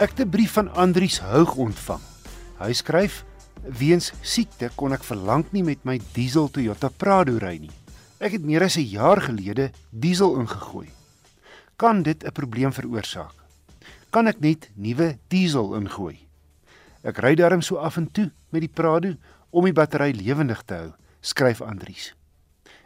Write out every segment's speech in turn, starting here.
Ek het 'n brief van Andrius Houg ontvang. Hy skryf: "Weens siekte kon ek verlang nie met my diesel Toyota Prado ry nie. Ek het meer as 'n jaar gelede diesel ingegooi. Kan dit 'n probleem veroorsaak? Kan ek net nuwe diesel ingooi? Ek ry darm so af en toe met die Prado om die battery lewendig te hou," skryf Andrius.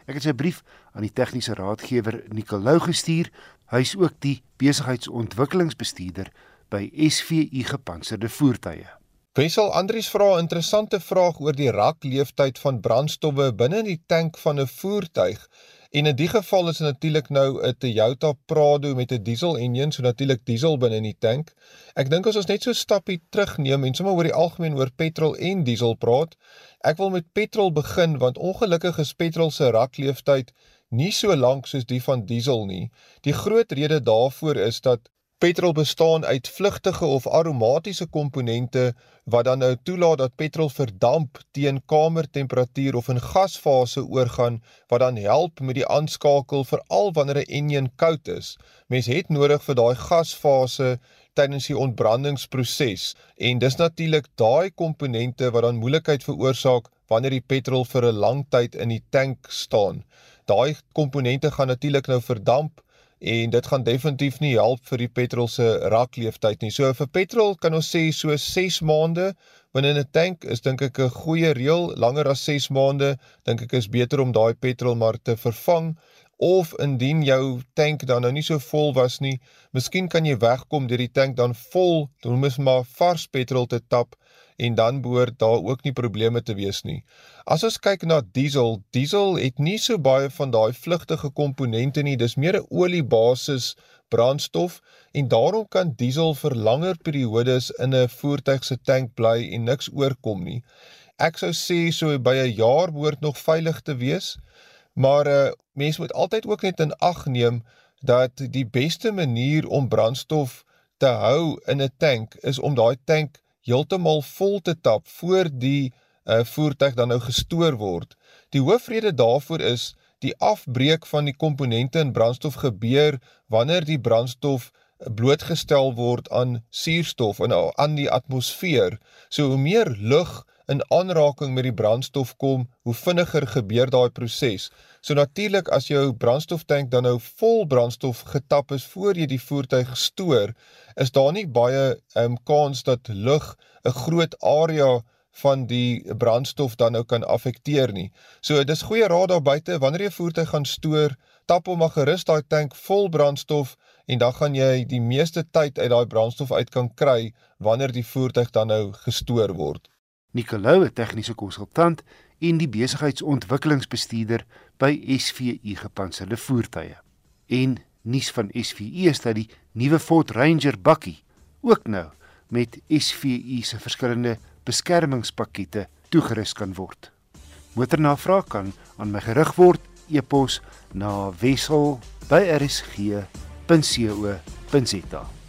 Ek het sy brief aan die tegniese raadgewer Nicolou gestuur. Hy is ook die besigheidsontwikkelingsbestuurder by SVU gepantserde voertuie. Wessel Andrius vra 'n interessante vraag oor die rakleeftyd van brandstowwe binne in die tank van 'n voertuig. En in die geval is natuurlik nou 'n Toyota Prado met 'n diesel enjin, so natuurlik diesel binne in die tank. Ek dink as ons net so 'n stappie terugneem en sommer oor die algemeen oor petrol en diesel praat. Ek wil met petrol begin want ongelukkig is petrol se rakleeftyd nie so lank soos die van diesel nie. Die groot rede daarvoor is dat Petrol bestaan uit vlugtige of aromatiese komponente wat dan nou toelaat dat petrol verdamp teen kamertemperatuur of in gasfase oorgaan wat dan help met die aanskakel veral wanneer 'n enjin koud is. Mens het nodig vir daai gasfase tydens die ontbrandingsproses en dis natuurlik daai komponente wat dan moeilikheid veroorsaak wanneer die petrol vir 'n lang tyd in die tank staan. Daai komponente gaan natuurlik nou verdamp en dit gaan definitief nie help vir die petrol se rakleeftyd nie. So vir petrol kan ons sê so 6 maande binne 'n tank is dink ek 'n goeie reël. Langer as 6 maande dink ek is beter om daai petrol maar te vervang of indien jou tank dan nou nie so vol was nie, miskien kan jy wegkom deur die tank dan vol, moet jy maar vars petrol te tap en dan behoort daar ook nie probleme te wees nie. As ons kyk na diesel, diesel het nie so baie van daai vlugtige komponente nie. Dis meer 'n oliebasis brandstof en daarom kan diesel vir langer periodes in 'n voertuig se tank bly en niks oorkom nie. Ek sou sê so by 'n jaar behoort nog veilig te wees. Maar uh, mense moet altyd ook net in ag neem dat die beste manier om brandstof te hou in 'n tank is om daai tank heeltemal vol te tap voor die uh, voertuig dan nou gestoor word. Die hoofrede daarvoor is die afbreek van die komponente in brandstof gebeur wanneer die brandstof blootgestel word aan suurstof en aan die atmosfeer. So hoe meer lug in aanraking met die brandstof kom, hoe vinniger gebeur daai proses. So natuurlik as jou brandstoftank dan nou vol brandstof getap is voor jy die voertuig stoor, is daar nie baie um, kans dat lug 'n groot area van die brandstof dan nou kan affekteer nie. So dis goeie raad daar buite wanneer jy voertuig gaan stoor, tap hom maar gerus daai tank vol brandstof en dan gaan jy die meeste tyd uit daai brandstof uit kan kry wanneer die voertuig dan nou gestoor word. Nicolou, 'n tegniese konsultant en die besigheidsontwikkelingsbestuurder by SVU gepantserde voertuie. En nuus van SVU is dat die nuwe Ford Ranger bakkie ook nou met SVU se verskillende beskermingspakkette toegerus kan word. Motornavraag kan aan my gerig word e-pos na wissel@rsg.co.za.